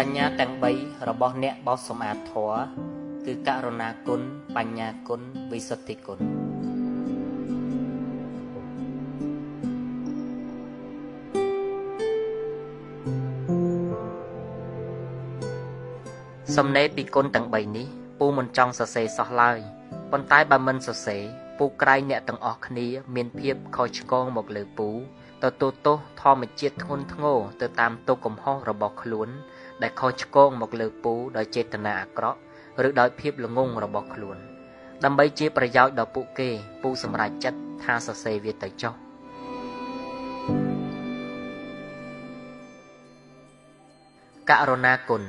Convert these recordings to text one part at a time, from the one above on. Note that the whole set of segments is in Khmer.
សញ្ញាទាំង3របស់អ្នកបោសសម្អាតធម៌គឺករុណាគុណបញ្ញាគុណវិសុទ្ធិគុណសំណេរពីគុណទាំង3នេះពូមិនចង់សរសេរសោះឡើយប៉ុន្តែបើមិនសរសេរពូក្រែងអ្នកទាំងអស់គ្នា មានភាពខុសឆ្គងមកលើពូទទួលទោសធម្មជាតិធ្ងន់ធ្ងរទៅតាមទុកកំហុសរបស់ខ្លួន ដែលខុសឆ្គងមកលើពូដោយចេតនាអាក្រក់ឬដោយភាពល្ងងរបស់ខ្លួន ដើម្បីជាប្រយោជន៍ដល់ពួកគេពូសម្រេចចិត្តថាសរសេរវាទៅចុះករុណាគុណ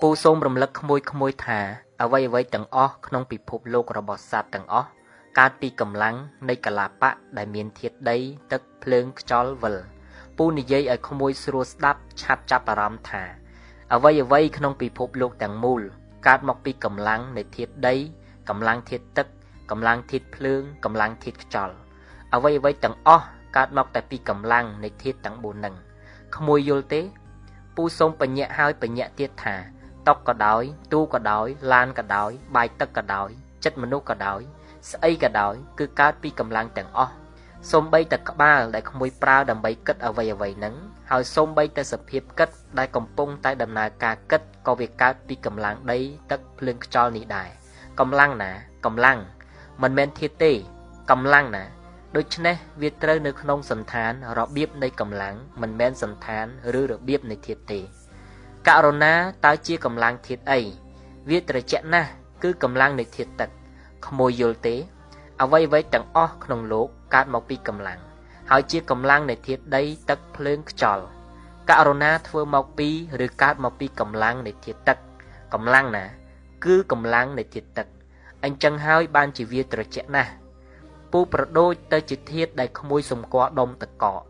ពូសូមរំលឹកក្មួយក្មួយថាអ្វីអ្វីទាំងអស់ក្នុងពិភពលោករបស់សត្វទាំងអស់ កើតពីកម្លាំងនៃកលាបៈដែលមានធាតុដី ទឹកភ្លើងខ្យល់វិលពូនិយាយឲ្យក្មួយស្រួលស្ដាប់ឆាប់ចាប់អារម្មណ៍ថា អ្វីអ្វីក្នុងពិភពលោកទាំងមូលកើតមកពីកម្លាំងនៃធាតុដីកម្លាំងធាតុទឹកកម្លាំងធាតុភ្លើងកម្លាំងធាតុខ្យល់អ្វីអ្វីទាំងអស់កើតមកតែពីកម្លាំងនៃធាតុទាំង4នឹងក្មួយយល់ទេ ពូសូមបញ្ញៈហើយបញ្ញៈទៀតថាតុកក៏ដោយ ទូក៏ដោយ ឡានក៏ដោយ បាយទឹកក៏ដោយ ចិត្តមនុស្សក៏ដោយ ស្អីក៏ដោយគឺកើតពីកម្លាំងទាំងអស់សូម្បីតែក្បាលដែលក្មួយប្រើដើម្បីគិតអ្វីអ្វីហ្នឹងហើយសូម្បីតែសភាពគិតដែលកំពុងតែដំណើរការគិតក៏វាកើតពីកម្លាំងដីទឹកភ្លើងខ្យល់នេះដែរកម្លាំងណាកម្លាំងមិនមែនធាតុទេកម្លាំងណាដូច្នេះវាត្រូវនៅក្នុងសន្តានរបៀបនៃកម្លាំងមិនមែនសន្តានឬរបៀបនៃធាតុទេករុណាតើជាកម្លាំងធាតុអីវាត្រជាក់ណាស់គឺកម្លាំងនៃធាតុទឹក ក្មួយយល់ទេ អ្វីអ្វីទាំងអស់ក្នុងលោកកើតមកពីកម្លាំងហើយជាកម្លាំងនៃធាតុដីទឹកភ្លើងខ្យល់ករុណាធ្វើមកពីឬកើតមកពីកម្លាំងនៃធាតុទឹកកម្លាំងណា គឺកម្លាំងនៃធាតុទឹកអញ្ចឹងហើយបានជាវាត្រជាក់ណាស់ពូប្រដូចទៅជាធាតុដែលក្មួយសម្គាល់ដុំតកក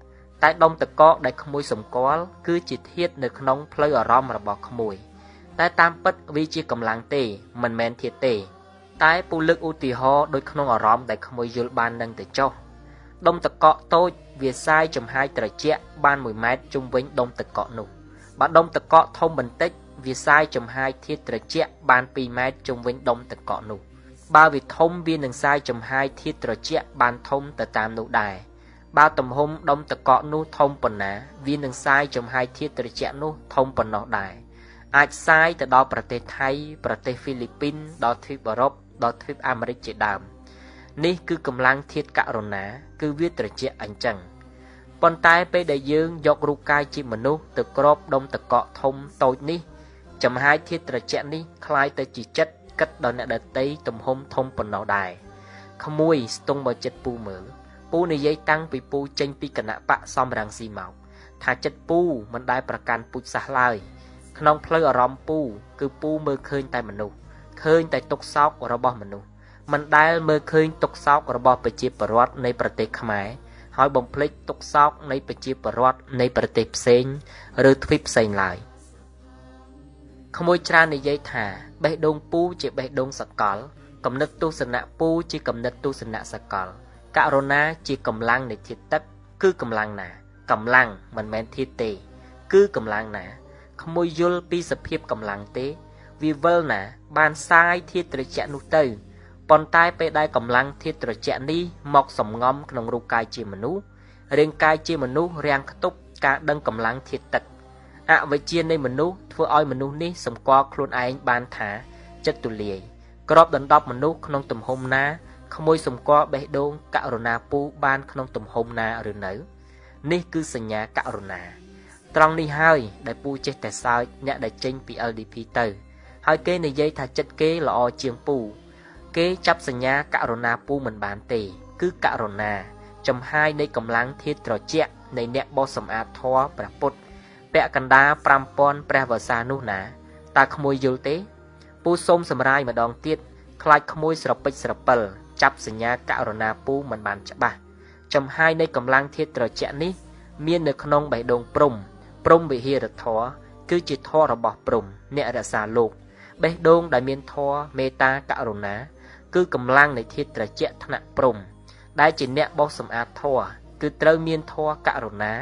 តែដុំតកកដែលក្មួយសម្គាល់គឺជាធាតុនៅក្នុងផ្លូវអារម្មណ៍របស់ក្មួយ តែតាមពិតវាជាកម្លាំងទេមិនមែនធាតុទេ តែពូលើកឧទាហរណ៍ដូចក្នុងអារម្មណ៍ដែលក្មួយយល់បាននឹងទៅចុះដុំតកកតូចវាសាយចំហាយត្រជាក់បាន1ម៉ែត្រជុំវិញដុំតកកនោះបើដុំតកកធំបន្តិចវាសាយចំហាយធាតុត្រជាក់បាន2ម៉ែត្រជុំវិញដុំតកកនោះបើវាធំវានឹងសាយចំហាយធាតុត្រជាក់បានធំទៅតាមនោះដែរបើទំហំដុំទឹកកកនោះធំប៉ុណ្ណា វានឹងសាយចំហាយធាតុត្រជាក់នោះធំប៉ុណ្ណោះដែរអាចសាយទៅដល់ប្រទេសថៃ ប្រទេសហ្វីលីពីនដល់ទ្វីបអឺរ៉ុប ដល់ទ្វីបអាមេរិកជាដើមនេះគឺកម្លាំងធាតុករុណា គឺវាត្រជាក់អញ្ចឹងប៉ុន្តែពេលដែលយើងយករូបកាយជាមនុស្សទៅក្របដុំតកកធំតូចនេះចំហាយធាតុត្រជាក់នេះคล้ายទៅជាចិត្តគិតដល់អ្នកដតីទំហំធំប៉ុណ្ណោះដែរក្មួយស្ទង់មកចិត្តពូមើលពូនិយាយតាំងពីពូចេញពីគណៈបកសំរងស៊ីមកថាចិត្តពូមិនដែលប្រកាន់ពុជសាសឡើយក្នុងផ្លូវអារម្មណ៍ពូគឺពូមើលឃើញតែមនុស្ស ឃើញតែទុកសោករបស់មនុស្សមិនដែលមើលឃើញទុកសោករបស់ប្រជាពលរដ្ឋនៃប្រទេសខ្មែរហើយបំភ្លេចទុកសោកនៃប្រជាពលរដ្ឋនៃប្រទេសផ្សេងឬទ្វីបផ្សេងឡើយក្មួយច្រើននិយាយថាបេះដូងពូជាបេះដូងសកលគំនិតទស្សនៈពូជាគំនិតទស្សនៈសកលករុណាជាកម្លាំងនៃធាតុទឹកគឺកម្លាំងណាកម្លាំងមិនមែនធាតុទេ គឺកម្លាំងណាក្មួយយល់ពីសភាពកម្លាំងទេ វាវិលណា បានសាយធាតុត្រជាក់នោះទៅប៉ុន្តែពេលដែលកម្លាំងធាតុត្រជាក់នេះមកសំងំក្នុងរូបកាយជាមនុស្សរាងកាយជាមនុស្សរាំងខ្ទប់ការដឹងកម្លាំងធាតុទឹកអវិជ្ជានៃមនុស្សធ្វើឲ្យមនុស្សនេះសម្គាល់ខ្លួនឯងបានថាចិត្តទូលាយក្របដណ្ដប់មនុស្សក្នុងទំហំណាក្មួយសម្គាល់បេះដូងករុណាពូបានក្នុងទំហំណាឬនៅ នេះគឺសញ្ញាករុណាត្រង់នេះហើយដែលពូចេះតែសើចអ្នកដែលចេញពី LDP ទៅ ហើយគេនិយាយថាចិត្តគេល្អជាងពូ គេចាប់សញ្ញាករុណាពូមិនបានទេ គឺករុណា ចំហាយនៃកម្លាំងធាតុត្រជាក់នៃអ្នកបោសសម្អាតធម៌ព្រះពុទ្ធពាក់កណ្ដាល5000ព្រះវស្សានោះណាតើក្មួយយល់ទេ ពូសូមសម្រាយម្ដងទៀតខ្លាចក្មួយស្រពេចស្រពិលចាប់សញ្ញាករុណាពូមិនបានច្បាស់ចំហាយនៃកម្លាំងធាតុត្រជាក់នេះ មាននៅក្នុងបេះដូងព្រំព្រំវិហារធរគឺជាធររបស់ព្រំអ្នករក្សាលោក បេះដូងដែលមានធរមេត្តាករុណា គឺកម្លាំងនៃធាតុត្រជាក់ថ្នាក់ព្រំ ដែលជាអ្នកបោសសម្អាតធរគឺត្រូវមានធម៌ករុណា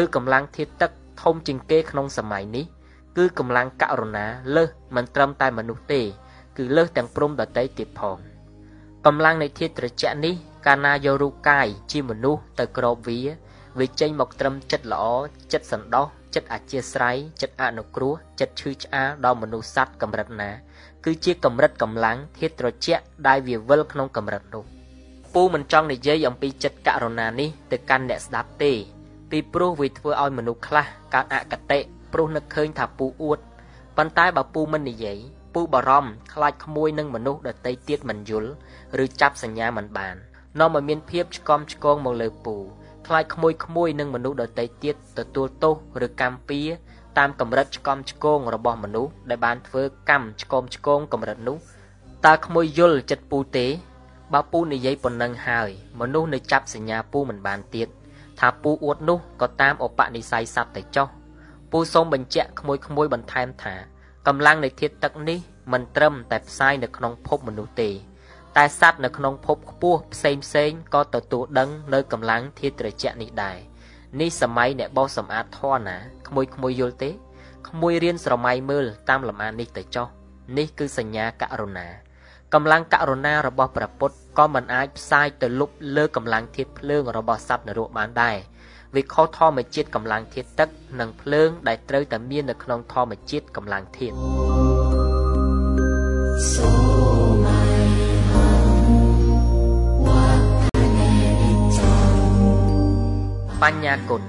ឬកម្លាំងធាតុទឹកធំជាងគេក្នុងសម័យនេះ គឺកម្លាំងករុណាលើសមិនត្រឹមតែមនុស្សទេ គឺលើសទាំងព្រំដតីទៀតផងកម្លាំងនៃធាតុត្រជាក់នេះកាលណាយករូបកាយជាមនុស្សទៅក្របវា វាចេញមកត្រឹមចិត្តល្អចិត្តសន្តោស ចិត្តអធិស្រ័យចិត្តអនុគ្រោះចិត្តឈឺឆ្អាលដល់មនុស្សសត្វកម្រិតណា គឺជាកម្រិតកម្លាំងធាតុត្រជាក់ដែលវាវិលក្នុងកម្រិតនោះពូមិនចង់និយាយអំពីចិត្តករុណានេះទៅកាន់អ្នកស្ដាប់ទេ ពីព្រោះវាធ្វើឲ្យមនុស្សខ្លះកើតអកតេព្រោះនឹកឃើញថាពូអួតប៉ុន្តែបើពូមិននិយាយពូបារម្ភខ្លាចក្មួយនឹងមនុស្សដតីទៀតមិនយល់ឬចាប់សញ្ញាមិនបាននាំឲ្យមានភាពឆ្កំឆ្គងមកលើពូ ខ្លាចក្មួយក្មួយនឹងមនុស្សដតីទៀតទទួលទោសឬកម្មពៀតាមកម្រិតឆ្កំឆ្គងរបស់មនុស្សដែលបានធ្វើកម្មឆ្កមឆ្គងកម្រិតនោះតើក្មួយយល់ចិត្តពូទេបើពូនិយាយប៉ុណ្ណឹងហើយមនុស្សនៅចាប់សញ្ញាពូមិនបានទៀតថាពូអួតនោះក៏តាមឧបនិស្ស័យសត្វទៅចុះពូសូមបញ្ជាក់ក្មួយក្មួយបន្ថែមថាកម្លាំងនៃធាតុទឹកនេះមិនត្រឹមតែផ្សាយនៅក្នុងភពមនុស្សទេ តែសត្វនៅក្នុងភពខ្ពស់ផ្សេងផ្សេងក៏ទទួលដឹងនៅកម្លាំងធាតុត្រជាក់នេះដែរនេះសម័យអ្នកបោសសម្អាតធរណាក្មួយក្មួយយល់ទេក្មួយរៀនស្រមៃមើលតាមលំអាននេះទៅចុះនេះគឺសញ្ញាករុណាកម្លាំងករុណារបស់ព្រះពុទ្ធក៏មិនអាចផ្សាយទៅលុបលើកម្លាំងធាតុភ្លើងរបស់សត្វនរកបានដែរវាខុសធម្មជាតិកម្លាំងធាតុទឹកនិងភ្លើងដែលត្រូវតែមាននៅក្នុងធម្មជាតិកម្លាំងធាតុ so បញ្ញាគុណ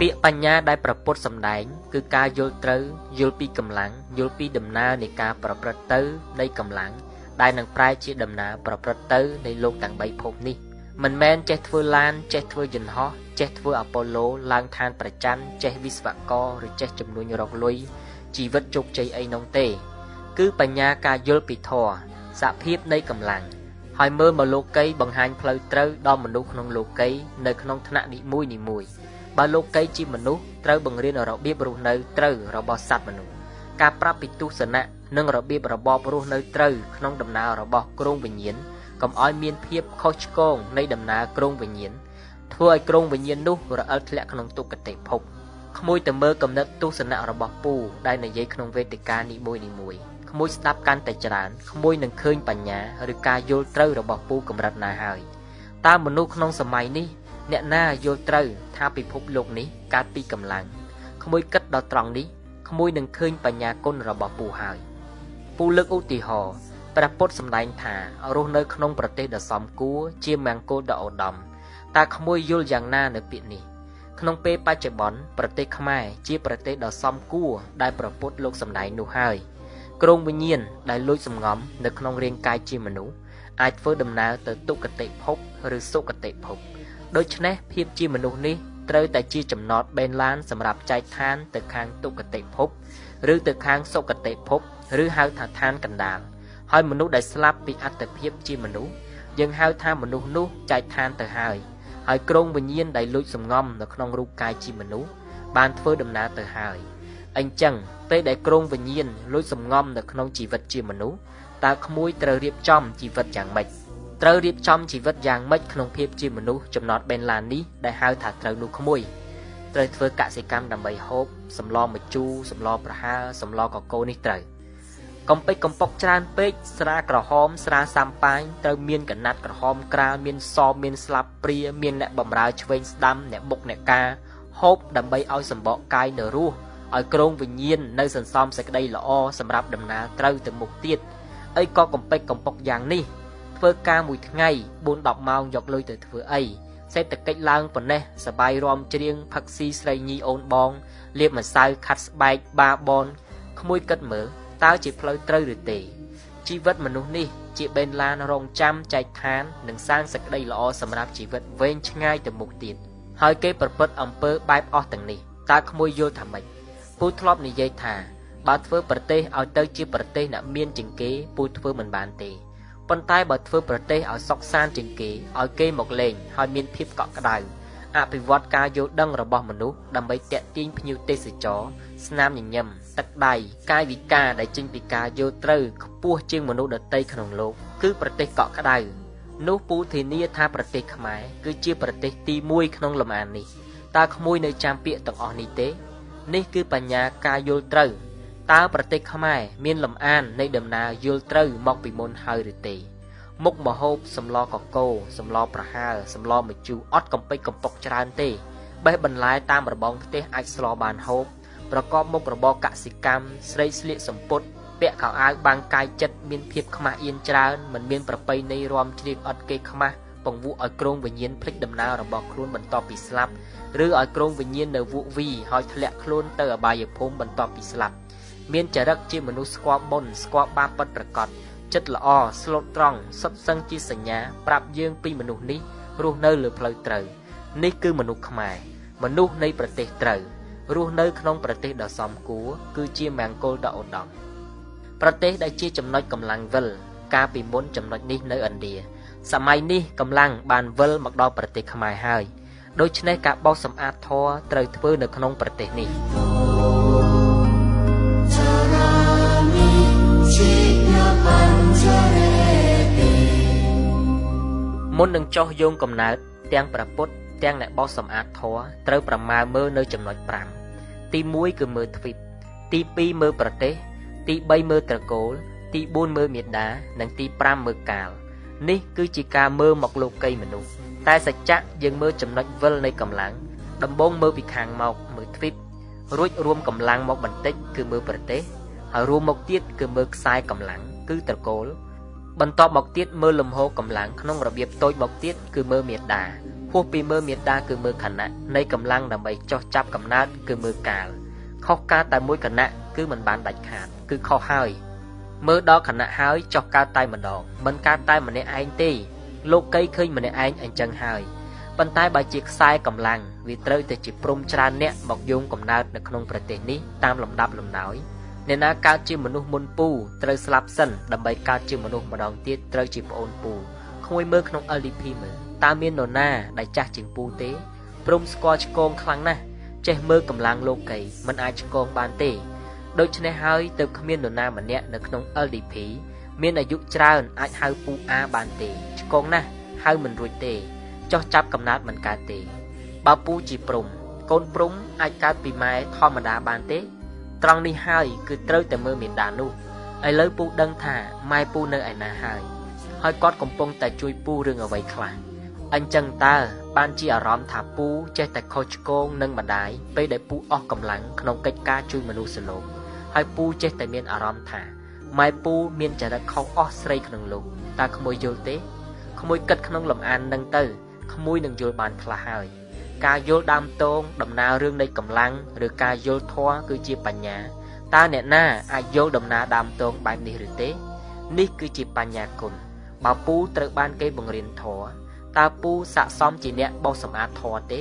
ពាក្យបញ្ញាដែលប្រពុតសម្ដែង គឺការយល់ត្រូវយល់ពីកម្លាំងយល់ពីដំណើរនៃការប្រព្រឹត្តទៅនៃកម្លាំងដែលនឹងប្រែជាដំណើរប្រព្រឹត្តទៅនៃលោកទាំង3ភពនេះមិនមែនចេះធ្វើឡានចេះធ្វើយន្តហោះចេះធ្វើអប៉ូឡូឡើងឋានប្រច័ណ្ឌចេះវិស្វករឬចេះចំនួនរកលុយជីវិតជោគជ័យអីនោះទេ គឺបញ្ញាការយល់ពីធម៌សភាពនៃកម្លាំង ហើយមើលមកលោកីបង្ហាញផ្លូវត្រូវដល់មនុស្សក្នុងលោកីនៅក្នុងថ្នាក់នីមួយនីមួយបើលោកីជាមនុស្សត្រូវបង្រៀនរបៀបរស់នៅត្រូវរបស់សត្វមនុស្សការប្រាប់ពីទស្សនៈនិងរបៀបរបបរស់នៅត្រូវក្នុងដំណើររបស់គ្រងវិញ្ញាណកុំឲ្យមានភាពខុសឆ្គងនៃដំណើរគ្រងវិញ្ញាណធ្វើឲ្យគ្រងវិញ្ញាណនោះរអិលធ្លាក់ក្នុងទុគតិភពក្មួយទៅមើលកំណត់ទស្សនៈរបស់ពូដែលនិយាយក្នុងវេទិកានីមួយនីមួយ ក្មួយស្ដាប់កាន់តែច្រើនក្មួយនឹងឃើញបញ្ញាឬការយល់ត្រូវរបស់ពូកម្រិតណាហើយតើមនុស្សក្នុងសម័យនេះ អ្នកណាយល់ត្រូវថាពិភពលោកនេះកើតពីកម្លាំងក្មួយគិតដល់ត្រង់នេះក្មួយនឹងឃើញបញ្ញាគុណរបស់ពូហើយពូលើកឧទាហរណ៍ព្រះពុទ្ធសម្ដែងថារស់នៅក្នុងប្រទេសដ៏សមគួរជាមង្គលដ៏ឧត្តមតើក្មួយយល់យ៉ាងណានៅពាក្យនេះក្នុងពេលបច្ចុប្បន្នប្រទេសខ្មែរជាប្រទេសដ៏សមគួរដែលព្រះពុទ្ធលោកសម្ដែងនោះហើយ គ្រោងវិញ្ញាណដែលលួចសំងំនៅក្នុងរាងកាយជាមនុស្សអាចធ្វើដំណើរទៅទុគតិភពឬសុគតិភពដូច្នេះភាពជាមនុស្សនេះត្រូវតែជាចំណតបេនឡានសម្រាប់ចែកឋានទៅខាងទុគតិភព ឬទៅខាងសុគតិភព ឬហៅថាឋានកណ្ដាលហើយមនុស្សដែលស្លាប់ពីអត្តភាពជាមនុស្សយើងហៅថាមនុស្សនោះចែកឋានទៅហើយហើយក្រងវិញ្ញាណដែលលួចសំងំនៅក្នុងរូបកាយជាមនុស្សបានធ្វើដំណើរទៅហើយ អញ្ចឹងពេលដែលក្រងវិញ្ញាណលួចសំងំនៅក្នុងជីវិតជាមនុស្សតើក្មួយត្រូវរៀបចំជីវិតយ៉ាងម៉េចត្រូវរៀបចំជីវិតយ៉ាងម៉េចក្នុងភាពជាមនុស្សចំណត់បេនឡាននេះដែលហៅថាត្រូវនោះក្មួយត្រូវធ្វើកសិកម្មដើម្បីហូបសម្លម្ជូរសម្លប្រហើរសម្លកកូរនេះត្រូវកំពេចកំប៉ុកច្រើនពេកស្រាក្រហមស្រាសាំប៉ាញត្រូវមានកណាត់ក្រហមក្រាលមានសមានស្លាបព្រាមានអ្នកបំរើឆ្វេងស្ដាំអ្នកបុកអ្នកការហូបដើម្បីឲ្យសម្បកកាយនៅរស់ ឲ្យក្រងវិញ្ញាណនៅសន្សំសេចក្តីល្អសម្រាប់ដំណើរត្រូវទៅមុខទៀតអីក៏កំពេចកំពុកយ៉ាងនេះធ្វើការមួយថ្ងៃ4 10ម៉ោងយកលុយទៅធ្វើអីសេដ្ឋកិច្ចឡើងប៉ុណ្ណេះសបាយរំច្រៀងផឹកស៊ីស្រីញីអូនបងលាបម្សៅខាត់ស្បែកបាបនក្មួយគិតមើលតើជាផ្លូវត្រូវឬទេជីវិតមនុស្សនេះជាបេនឡានរងចាំចែកឋាននិងសាងសេចក្តីល្អសម្រាប់ជីវិតវែងឆ្ងាយទៅមុខទៀតហើយគេប្រព្រឹត្តអំពើបែបអស់ទាំងនេះតើក្មួយយល់ថាម៉េច ពូធ្លាប់និយាយថាបើធ្វើប្រទេសឲ្យទៅជាប្រទេសអ្នកមានជាងគេពូធ្វើមិនបានទេប៉ុន្តែបើធ្វើប្រទេសឲ្យសុខសាន្តជាងគេឲ្យគេមកលេងហើយមានភាពកក់ក្ដៅអភិវឌ្ឍការយល់ដឹងរបស់មនុស្សដើម្បីតេទៀងភ្ញៀវទេសចរស្នាមញញឹមទឹកដៃកាយវិការដែលចេញពីការយល់ត្រូវខ្ពស់ជាងមនុស្សដទៃក្នុងលោកគឺប្រទេសកក់ក្ដៅនោះពូធានាថាប្រទេសខ្មែរគឺជាប្រទេសទី1ក្នុងលំអាននេះតើក្មួយនៅចាំពាក្យទាំងអស់នេះទេ នេះគឺបញ្ញាការយល់ត្រូវតើប្រទេសខ្មែរមានលំអាននៃដំណើរយល់ត្រូវមកពីមុនហើយឬទេមុខមហូបសម្លកកោសម្លប្រហើរសម្លម្ជូរអត់កំពេចកំប៉ុកច្រើនទេបេះបន្លែតាមរបងផ្ទះអាចស្លបានហូបប្រកបមុខរបរកសិកម្មស្រីស្លៀកសំពត់ពាក់ខោអាវបាំងកាយចិត្តមានភាពខ្មាស់អៀនច្រើនមិនមានប្រពៃណីរំជ្រៀកអត់គេខ្មាស់ ពង្វក់ឲ្យក្រុងវិញ្ញាណភ្លេចដំណើររបស់ខ្លួនបន្ទាប់ពីស្លាប់ឬឲ្យក្រុងវិញ្ញាណនៅវក់វីហើយធ្លាក់ខ្លួនទៅអបាយភូមិបន្ទាប់ពីស្លាប់មានចរិតជាមនុស្សស្គាល់បុណ្យស្គាល់បាបពិតប្រាកដចិត្តល្អស្លូតត្រង់សុទ្ធសឹងជាសញ្ញាប្រាប់យើងពីមនុស្សនេះរស់នៅលើផ្លូវត្រូវនេះគឺមនុស្សខ្មែរមនុស្សនៃប្រទេសត្រូវរស់នៅក្នុងប្រទេសដ៏សមគួរគឺជាមង្គលដ៏ឧត្តមប្រទេសដែលជាចំណុចកម្លាំងវិលកាលពីមុនចំណុចនេះនៅឥណ្ឌា សម័យនេះកម្លាំងបានវិលមកដល់ប្រទេសខ្មែរហើយដូច្នេះការបោសសម្អាតធម៌ត្រូវធ្វើនៅក្នុងប្រទេសនេះមុននឹងចោះយោងកំណើតទាំងប្រពុតទាំងអ្នកបោសសម្អាតធម៌ត្រូវប្រមាណមើលនៅចំណុច5ទី1គឺមើលទ្វីបទី2មើលប្រទេស ទី3មើលត្រកូល ទី4មើលមេដា និងទី5មើលកាល នេះគឺជាការមើលមកលោកីមនុស្សតែសច្ចៈយើងមើលចំណុចវិលនៃកម្លាំងដំបូងមើលពីខាងមកមើលទ្វីបរួចរួមកម្លាំងមកបន្តិចគឺមើលប្រទេសហើយរួមមកទៀតគឺមើលខ្សែកម្លាំងគឺត្រកូល បន្ទាប់មកទៀតមើលលំហូរកម្លាំងក្នុងរបៀបតូចមកទៀតគឺមើលមេដាហួសពីមើលមេដាគឺមើលខណៈនៃកម្លាំងដើម្បីចោះចាប់កំណើតគឺមើលកាលខុសការតែមួយគណៈគឺមិនបានដាច់ខាត គឺខុសហើយ មើលដល់គណៈហើយចោះកើតតែម្ដងមិនកើតតែម្នាក់ឯងទេលោកកៃឃើញម្នាក់ឯងអញ្ចឹងហើយប៉ុន្តែបើជាខ្សែកម្លាំងវាត្រូវតែជាព្រំច្រើនអ្នកមកយោងកំណើតនៅក្នុងប្រទេសនេះតាមលំដាប់លំដោយអ្នកណាកើតជាមនុស្សមុនពូត្រូវស្លាប់សិនដើម្បីកើតជាមនុស្សម្ដងទៀតត្រូវជាប្អូនពូក្មួយមើលក្នុង LDP មើលតើមាននរណាដែលចាស់ជាងពូទេព្រមស្គាល់ឆ្កងខ្លាំងណាស់ចេះមើលកម្លាំងលោកីមិនអាចឆ្កងបានទេ ដូច្នេះហើយទើបគ្មាននរណាម្នាក់នៅក្នុង LDP មានអាយុច្រើនអាចហៅពូអាបានទេឆ្កងណាស់ហៅមិនរួចទេចោះចាប់កំណើតមិនកើតទេ បើពូជាព្រំ កូនព្រំអាចកើតពីម៉ែធម្មតាបានទេ ត្រង់នេះហើយគឺត្រូវតែមើលមេដានោះឥឡូវពូដឹងថាម៉ែពូនៅឯណាហើយហើយគាត់កំពុងតែជួយពូរឿងអ្វីខ្លះអញ្ចឹងតើបានជាអារម្មណ៍ថាពូចេះតែខុសឆ្គងនឹងម្ដាយពេលដែលពូអស់កម្លាំងក្នុងកិច្ចការជួយមនុស្សលោក ហើយពូចេះតែមានអារម្មណ៍ថាម៉ែពូមានចរិតខុសអស់ស្រីក្នុងលោកតើក្មួយយល់ទេក្មួយគិតក្នុងលំអាននឹងទៅក្មួយនឹងយល់បានខ្លះហើយការយល់ដើមតងដំណើររឿងនៃកម្លាំងឬការយល់ធម៌គឺជាបញ្ញាតើអ្នកណាអាចយល់ដំណើរដើមតងបែបនេះឬទេ នេះគឺជាបញ្ញាគុណបើពូត្រូវបានគេបង្រៀនធម៌តើពូស័កសមជាអ្នកបោសសម្អាតធម៌ទេ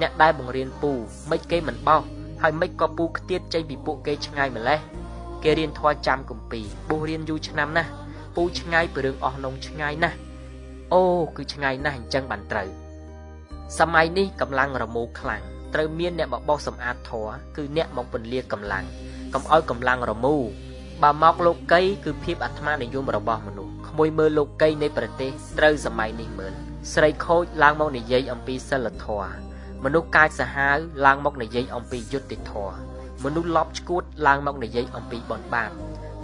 អ្នកដែលបង្រៀនពូមិនគេមិនបោស ហើយមិនក៏ពូខ្ទៀតចេញពីពួកគេឆ្ងាយម្លេះគេរៀនធម៌ចាំគម្ពីរបួសរៀនយូរឆ្នាំណាស់ពូឆ្ងាយពីរឿងអស់នងឆ្ងាយណាស់អូគឺឆ្ងាយណាស់អញ្ចឹងបានត្រូវសម័យនេះកម្លាំងរមូរខ្លាំងត្រូវមានអ្នកមកបោសសម្អាតធរគឺអ្នកមកពន្លាកម្លាំងកុំឲ្យកម្លាំងរមូរបើមកលោកីគឺភាពអាត្មានិយមរបស់មនុស្សក្មួយមើលលោកីនៃប្រទេសត្រូវសម័យនេះមើលស្រីខូចឡើងមកនិយាយអំពីសិលធម៌ មនុស្សកាចសាហាវឡើងមកនិយាយអំពីយុត្តិធម៌មនុស្សលប់ឈួតឡើងមកនិយាយអំពីបនបាប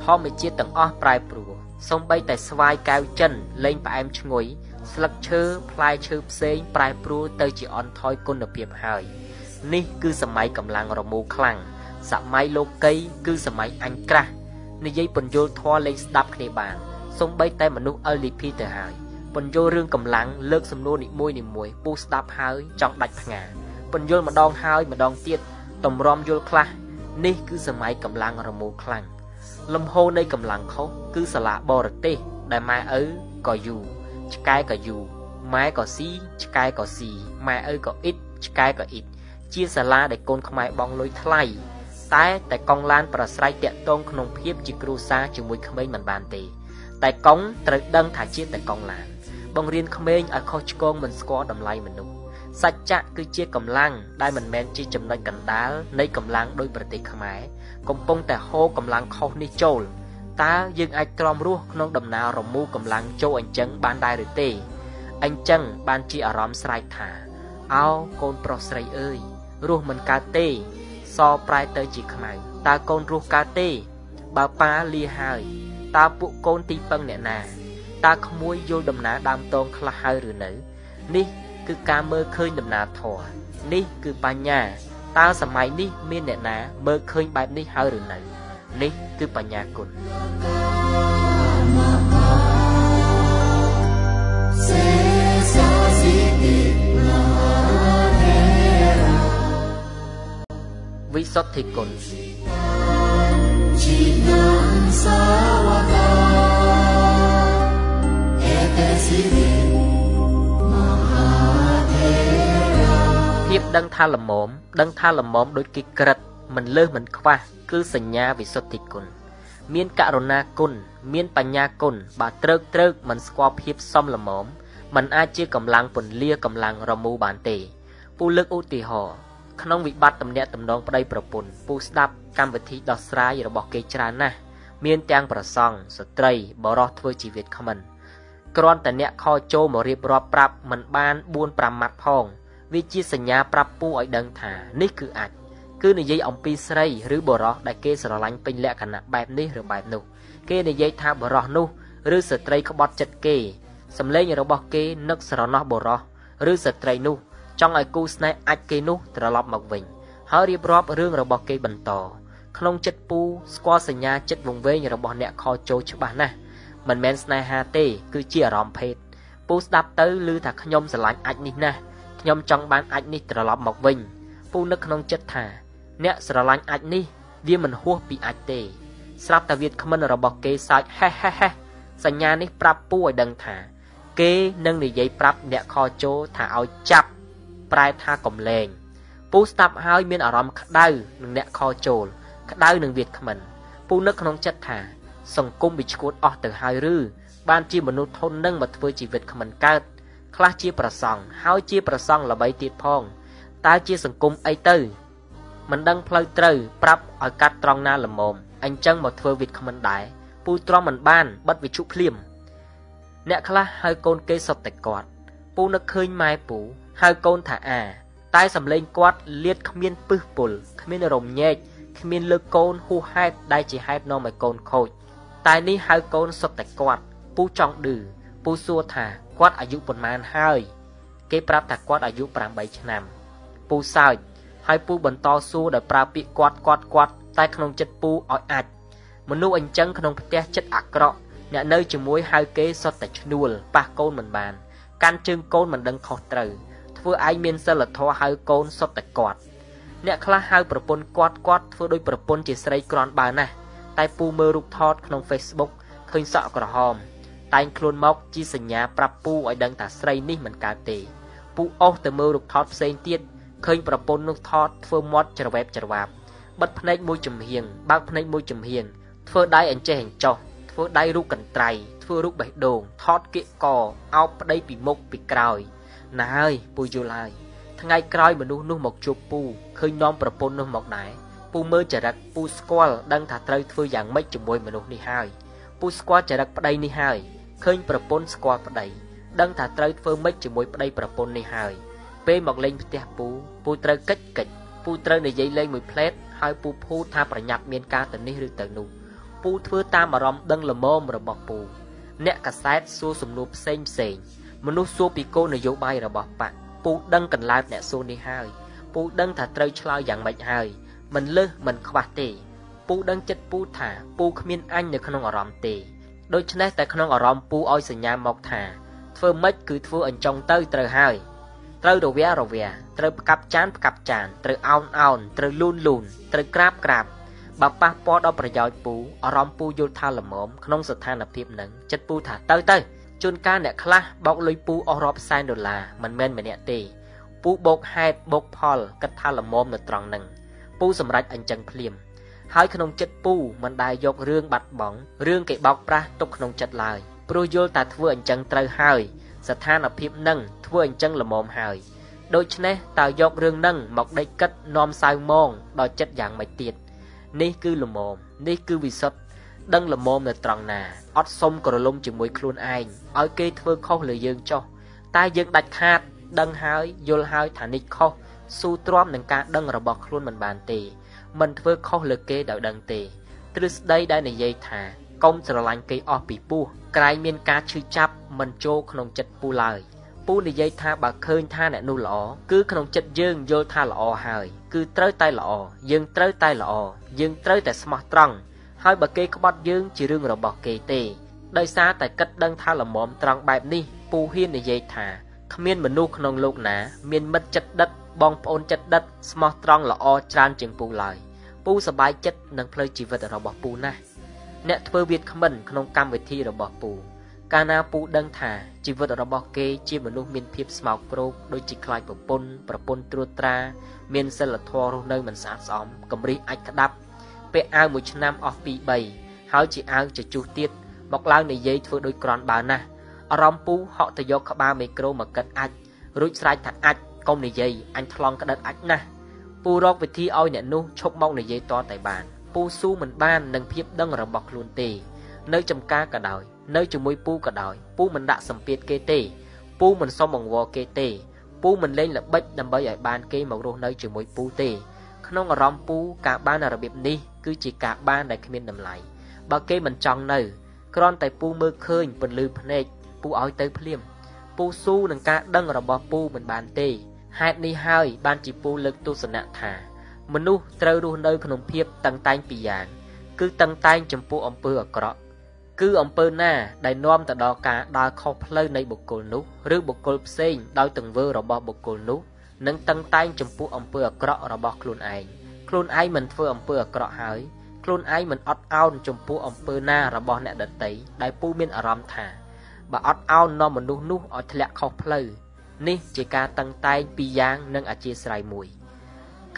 ធម្មជាតិទាំងអស់ប្រែប្រួលសំបីតែស្វាយកែវចិនលែងផ្អែមឈ្ងុយស្លឹកឈើផ្លែឈើផ្សេងប្រែប្រួលទៅជាអន់ថយគុណភាពហើយនេះគឺសម័យកម្លាំងរមូរខ្លាំងសម័យលោកីគឺសម័យអញក្រាស់និយាយពន្យល់ធម៌លេងស្ដាប់គ្នាបានសំបីតែមនុស្ស LDP ទៅហើយ ពន្យល់រឿងកម្លាំងលើកសំណួរនីមួយនីមួយពូស្ដាប់ហើយចង់ដាច់ផ្ងាពន្យល់ម្ដងហើយម្ដងទៀតតម្រាំយល់ខ្លះនេះគឺសម័យកម្លាំងរមូរខ្លាំងលំហូរនៃកម្លាំងខុសគឺសាលាបរទេសដែលម៉ែឪក៏យូរឆ្កែក៏យូរម៉ែក៏ស៊ីឆ្កែក៏ស៊ីម៉ែឪក៏អ៊ីតឆ្កែក៏អ៊ីតជាសាលាដែលកូនខ្មែរបងលុយថ្លៃតែតែកងឡានប្រស្រ័យតាក់ទងក្នុងភាពជាគ្រូសាជាមួយក្មេងមិនបានទេ តែកងត្រូវដឹងថាជាតែកងឡាន បង្រៀនក្មេងឲ្យខុសឆ្គងមិនស្គាល់តម្លៃមនុស្សសច្ចៈគឺជាកម្លាំងដែលមិនមែនជាចំណុចកណ្ដាលនៃកម្លាំងដោយប្រទេសខ្មែរកំពុងតែហូរកម្លាំងខុសនេះចូលតើយើងអាចទ្រាំរស់ក្នុងដំណើររមូរកម្លាំងចូលអញ្ចឹងបានដែរឬទេអញ្ចឹងបានជាអារម្មណ៍ស្រែកថាអោកូនប្រុសស្រីអើយរស់មិនកើតទេ សប្រែទៅជាខ្មៅតើកូនរស់កើតទេ បើប៉ាលាហើយតើពួកកូនទីពឹងអ្នកណា តើក្មួយយល់ដំណើរដើមតងខ្លះហើយឬនៅនេះគឺការមើលឃើញដំណើរធម៌នេះគឺបញ្ញាតើសម័យនេះមានអ្នកណាមើលឃើញបែបនេះហើយឬនៅនេះគឺបញ្ញាគុណវិសុទ្ធិគុណ ភាពដឹងថាល្មមដឹងថាល្មមដូចគេក្រិតមិនលើសមិនខ្វះគឺសញ្ញាវិសុទ្ធិគុណមានករុណាគុណមានបញ្ញាគុណបើត្រើកត្រើកមិនស្គាល់ភាពសមល្មមมันអាចជាកម្លាំងពន្លាកម្លាំងរមូរបានទេពូលើកឧទាហរណ៍ក្នុងវិបត្តិទំនាក់ទំនងប្តីប្រពន្ធពូស្ដាប់កម្មវិធីដោះស្រាយរបស់គេច្រើនណាស់មានទាំងប្រសង់ស្ត្រីបរោះធ្វើជីវិតខមិន គ្រាន់តែអ្នកខចូលមករៀបរាប់ប្រាប់មិនបាន4 5ម៉ាត់ផងវាជាសញ្ញាប្រាប់ពូឲ្យដឹងថានេះគឺអាចគឺនិយាយអំពីស្រីឬបរោះដែលគេស្រឡាញ់ពេញលក្ខណៈបែបនេះឬបែបនោះគេនិយាយថាបរោះនោះឬស្ត្រីក្បត់ចិត្តគេសម្លេងរបស់គេនឹកស្រណោះបរោះឬស្ត្រីនោះចង់ឲ្យគូស្នេហ៍អាចគេនោះត្រឡប់មកវិញហើយរៀបរាប់រឿងរបស់គេបន្តក្នុងចិត្តពូស្គាល់សញ្ញាចិត្តវង្វេងរបស់អ្នកខចូលច្បាស់ណាស់ មិនមែនស្នេហាទេគឺជាអារម្មណ៍ភេទពូស្ដាប់ទៅឮថាខ្ញុំស្រឡាញ់អាចនេះណាស់ខ្ញុំចង់បានអាចនេះត្រឡប់មកវិញពូនឹកក្នុងចិត្តថា អ្នកស្រឡាញ់អាចនេះ វាមិនហួសពីអាចទេ ស្រាប់តែវាគ្មិនរបស់គេសើចហេះហេះហេះសញ្ញានេះប្រាប់ពូឲ្យដឹងថា គេនឹងនិយាយប្រាប់អ្នកខចូលថាឲ្យចាប់ ប្រែថាកំលែងពូស្ដាប់ហើយមានអារម្មណ៍ក្តៅនឹងអ្នកខចូលក្តៅនឹងវាគ្មិនពូនឹកក្នុងចិត្តថា សង្គមវាឈួតអស់ទៅហើយឬបានជាមនុស្សធន់នឹងមកធ្វើជីវិតគ្មិនកើតខ្លះជាប្រសង់ហើយជាប្រសង់ល្បីទៀតផងតើជាសង្គមអីទៅមិនដឹងផ្លូវត្រូវប្រាប់ឲ្យកាត់ត្រង់ណាល្មមអញ្ចឹងមកធ្វើវិទ្យគ្មិនដែរពូទ្រាំមិនបានបិទវិជុភ្លាមអ្នកខ្លះហៅកូនគេសុទ្ធតែគាត់ពូនឹកឃើញម៉ែពូហៅកូនថាអាតែសំឡេងគាត់លៀតគ្មានពឹសពុលគ្មានរំញែកគ្មានលើកកូនហួសហេតុដែលជាហេតុនាំឲ្យកូនខូច តែនេះហៅកូនសុទ្ធតែគាត់ពូចង់ឌឺពូសួរថាគាត់អាយុប៉ុន្មានហើយ គេប្រាប់ថាគាត់អាយុ8ឆ្នាំពូសើចហើយពូបន្តសួរដោយប្រើពាក្យគាត់គាត់គាត់តែក្នុងចិត្តពូឲ្យអាចមនុស្សអញ្ចឹងក្នុងផ្ទះចិត្តអាក្រក់អ្នកនៅជាមួយហៅគេសុទ្ធតែឈ្នួលប៉ះកូនមិនបានកាន់ជើងកូនមិនដឹងខុសត្រូវធ្វើឯងមានសិលធម៌ហៅកូនសុទ្ធតែគាត់អ្នកខ្លះហៅប្រពន្ធគាត់គាត់ធ្វើដោយប្រពន្ធជាស្រីក្រាន់បើណាស់ តែពូមើលរូបថតក្នុង Facebook ឃើញសក់ក្រហម តែងខ្លួនមកជាសញ្ញាប្រាប់ពូឲ្យដឹងថាស្រីនេះមិនកើតទេពូអស់ទៅមើលរូបថតផ្សេងទៀតឃើញប្រពន្ធនោះថតធ្វើមាត់ច្រវែបច្រវាបបិទភ្នែកមួយចំហៀងបើកភ្នែកមួយចំហៀងធ្វើដៃអញ្ចេះអញ្ចោះធ្វើដៃរូបកន្ត្រៃធ្វើរូបបេះដូងថតគៀកកអោបប្តីពីមុខពីក្រោយណាហើយពូយល់ហើយថ្ងៃក្រោយមនុស្សនោះមកជួបពូឃើញនាំប្រពន្ធនោះមកដែរ ពូមើលចរិតពូស្គាល់ដឹងថាត្រូវធ្វើយ៉ាងម៉េចជាមួយមនុស្សនេះហើយពូស្គាល់ចរិតប្តីនេះហើយឃើញប្រពន្ធស្គាល់ប្តីដឹងថាត្រូវធ្វើម៉េចជាមួយប្តីប្រពន្ធនេះហើយពេលមកលេងផ្ទះពូពូត្រូវកិច្ចកិច្ចពូត្រូវនិយាយលេងមួយផ្លែតហើយពូភូថាប្រញាប់មានការទៅនេះឬទៅនោះពូធ្វើតាមអារម្មណ៍ដឹងល្មមរបស់ពូអ្នកកសែតសួរសំណួរផ្សេងផ្សេងមនុស្សសួរពីគោលនយោបាយរបស់បកពូដឹងកន្លែងអ្នកសួរនេះហើយពូដឹងថាត្រូវឆ្លើយយ៉ាងម៉េចហើយ មិនលើសមិនខ្វះទេ ពូដឹងចិត្តពូថាពូគ្មានអញនៅក្នុងអារម្មណ៍ទេដូច្នេះតែក្នុងអារម្មណ៍ពូឲ្យសញ្ញាមកថាធ្វើម៉េចគឺធ្វើអញ្ចឹងទៅត្រូវហើយត្រូវរវារវាត្រូវផ្កាប់ចានផ្កាប់ចានត្រូវអោនអោនត្រូវលូនលូនត្រូវក្រាបក្រាបបើប៉ះពាល់ដល់ប្រយោជន៍ពូអារម្មណ៍ពូយល់ថាល្មមក្នុងស្ថានភាពហ្នឹងចិត្តពូថាទៅទៅជួនកាលអ្នកខ្លះបោកលុយពូអស់រាប់សែនដុល្លារមិនមែនម្នាក់ទេពូបោកហេតុបោកផលគិតថាល្មមនៅត្រង់ហ្នឹង ពូសម្រេចអញ្ចឹងភ្លាមហើយក្នុងចិត្តពូមិនដែលយករឿងបាត់បង់រឿងគេបោកប្រាស់ទុកក្នុងចិត្តឡើយព្រោះយល់តែធ្វើអញ្ចឹងត្រូវហើយ ស្ថានភាពនឹងធ្វើអញ្ចឹងល្មមហើយដូច្នេះតើយករឿងនឹងមកដេកគិតនាំសៅមងដល់ចិត្តយ៉ាងម៉េចទៀតនេះគឺល្មមនេះគឺវិសុទ្ធដឹងល្មមនៅត្រង់ណាអត់សុំក្រឡុំជាមួយខ្លួនឯងឲ្យគេធ្វើខុសលើយើងចុះតែយើងដាច់ខាត ដឹងហើយយល់ហើយថានេះខុស ស៊ូទ្រាំនឹងការដឹងរបស់ខ្លួនមិនបានទេមិនធ្វើខុសលើគេដោយដឹងទេទ្រឹស្ដីដែលនិយាយថាកុំស្រឡាញ់គេអស់ពីពោះក្រែងមានការឈឺចាប់មិនចូលក្នុងចិត្តពូឡើយពូនិយាយថាបើឃើញថាអ្នកនោះល្អគឺក្នុងចិត្តយើងយល់ថាល្អហើយគឺត្រូវតែល្អយើងត្រូវតែល្អយើងត្រូវតែស្មោះត្រង់ហើយបើគេក្បត់យើងជារឿងរបស់គេទេដោយសារតែគិតដឹងថាល្មមត្រង់បែបនេះពូហ៊ាននិយាយថាគ្មានមនុស្សក្នុងលោកណា មានមិត្តចិត្តដិត បងប្អូនចិត្តដិតស្មោះត្រង់ល្អច្រើនជាងពូឡើយពូសប្បាយចិត្តនឹងផ្លូវជីវិតរបស់ពូណាស់អ្នកធ្វើវាគ្មិនក្នុងកម្មវិធីរបស់ពូកាលណាពូដឹងថាជីវិតរបស់គេជាមនុស្សមានភាពស្មោកគ្រោកដូចជាខ្លាចប្រពន្ធប្រពន្ធត្រួតត្រា មានសិលធម៌រស់នៅមិនស្អាតស្អំកំរិះអាចក្តាប់ពាក់អាវមួយឆ្នាំអស់2 3ហើយជាអាវជជុះទៀតមកឡើងនិយាយធ្វើដូចក្រនបើណាស់អារម្មណ៍ពូហក់ទៅយកក្បាលមីក្រូមកកិតអាចរួចស្រែកថាអាច កុំនិយាយអញថ្លង់ក្តិតអាចណាស់ពូរកវិធីឲ្យអ្នកនោះឈប់មកនិយាយតតែបានពូស៊ូមិនបាននឹងភាពដឹងរបស់ខ្លួនទេ នៅចំការក៏ដោយ នៅជាមួយពូក៏ដោយពូមិនដាក់សម្ពាធគេទេពូមិនសុំអង្វរគេទេពូមិនលេងល្បិចដើម្បីឲ្យបានគេមករស់នៅជាមួយពូទេក្នុងអារម្មណ៍ពូការបានរបៀបនេះគឺជាការបានដែលគ្មានតម្លៃបើគេមិនចង់នៅគ្រាន់តែពូមើលឃើញពន្លឺភ្នែកពូឲ្យទៅភ្លាមពូស៊ូនឹងការដឹងរបស់ពូមិនបានទេ ហេតុនេះហើយបានជាពូលើកទស្សនៈថា មនុស្សត្រូវរស់នៅក្នុងភាពតឹងតែងពីរយ៉ាង គឺតឹងតែងចំពោះអំពើអាក្រក់គឺអំពើណាដែលនាំទៅដល់ការដើរខុសផ្លូវនៃបុគ្គលនោះឬបុគ្គលផ្សេងដោយទង្វើរបស់បុគ្គលនោះនឹងតឹងតែងចំពោះអំពើអាក្រក់របស់ខ្លួនឯងខ្លួនឯងមិនធ្វើអំពើអាក្រក់ហើយខ្លួនឯងមិនអត់ឱនចំពោះអំពើណារបស់អ្នកដតីដែលពូមានអារម្មណ៍ថាបើអត់ឱននាំមនុស្សនោះឲ្យធ្លាក់ខុសផ្លូវ នេះជាការតឹងតែងពីរយ៉ាងនិងអធិស្ស្រ័យមួយ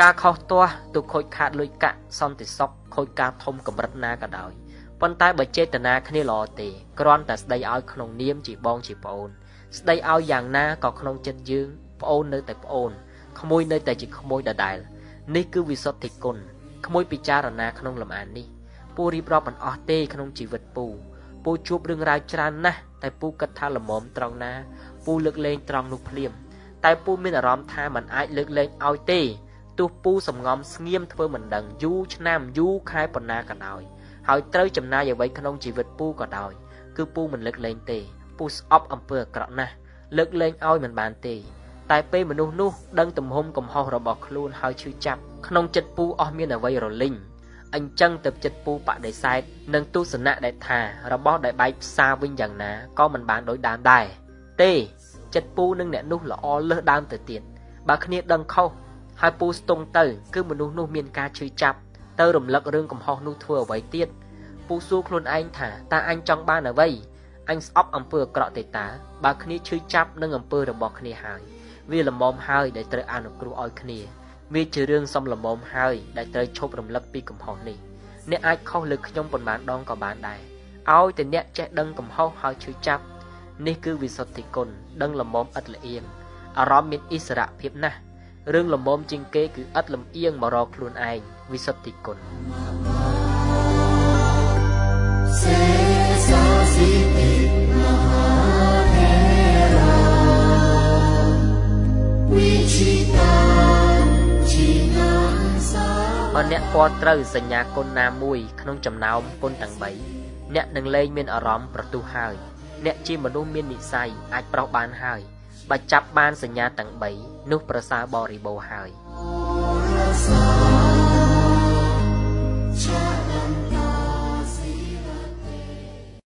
ការខុសទាស់ទូខូចខាតលុយកាក់សន្តិសុខខូចការធំកម្រិតណាក៏ដោយប៉ុន្តែបើចេតនាគ្នាល្អទេគ្រាន់តែស្ដីឲ្យក្នុងនាមជាបងជាប្អូន ស្ដីឲ្យយ៉ាងណាក៏ក្នុងចិត្តយើងប្អូននៅតែប្អូនក្មួយនៅតែជាក្មួយដដែលនេះគឺវិសុទ្ធិគុណក្មួយពិចារណាក្នុងលំអាននេះពូរៀបរាប់មិនអស់ទេក្នុងជីវិតពូពូជួបរឿងរ៉ាវច្រើនណាស់តែពូគិតថាល្មមត្រង់ណា ពូលើកលែងត្រង់នោះភ្លាម តែពូមានអារម្មណ៍ថាมันអាចលើកលែងឲ្យទេទោះពូសំងំស្ងៀមធ្វើមិនដឹងយូរឆ្នាំយូរខែប៉ុណ្ណាក៏ដោយហើយត្រូវចំណាយអ្វីក្នុងជីវិតពូក៏ដោយគឺពូមិនលើកលែងទេពូស្អប់អំពើអាក្រក់ណាស់លើកលែងឲ្យមិនបានទេតែពេលមនុស្សនោះដឹងទំហំកំហុសរបស់ខ្លួនហើយឈឺចាប់ក្នុងចិត្តពូអស់មានអ្វីរលីងអញ្ចឹងទៅចិត្តពូបដិសេធនឹងទស្សនៈដែលថារបស់ដែលបែកផ្សារវិញយ៉ាងណាក៏មិនបានដោយដើមដែរ ទេចិត្តពូនឹងអ្នកនោះល្អលើសដើមទៅទៀតបើគ្នាដឹងខុសហើយពូស្ទង់ទៅ គឺមនុស្សនោះមានការឈឺចាប់ទៅរំលឹករឿងកំហុសនោះធ្វើអ្វីទៀតពូសួរខ្លួនឯងថាតើអញចង់បានអ្វីអញស្អប់អំពើអាក្រក់ទេតើបើគ្នាឈឺចាប់នឹងអំពើរបស់គ្នាហើយវាល្មមហើយដែលត្រូវអនុគ្រោះឲ្យគ្នាវាជារឿងសំល្មមហើយដែលត្រូវឈប់រំលឹកពីកំហុសនេះអ្នកអាចខុសលើខ្ញុំប៉ុន្មានដងក៏បានដែរឲ្យតែអ្នកចេះដឹងកំហុសហើយឈឺចាប់ នេះគឺវិសុទ្ធិគុណដឹងល្មមឥតលៀងអារម្មណ៍មានអិសរៈភាពណាស់រឿងល្មមជាងគេគឺឥតលំអៀងមករកខ្លួនឯងវិសុទ្ធិគុណសេសាសិតិមហាធេរាវិចិតាជីណាសាបើអ្នកពណ៌ត្រូវសញ្ញាគុណណាមួយ ក្នុងចំណោមគុណទាំង3អ្នកនឹងលែងមានអារម្មណ៍ប្រទុះហើយ អ្នកជាមនុស្សមាននិស័យអាចប្រោសបានហើយបើចាប់បានសញ្ញាទាំង3នោះប្រសើរបរិបូរហើយ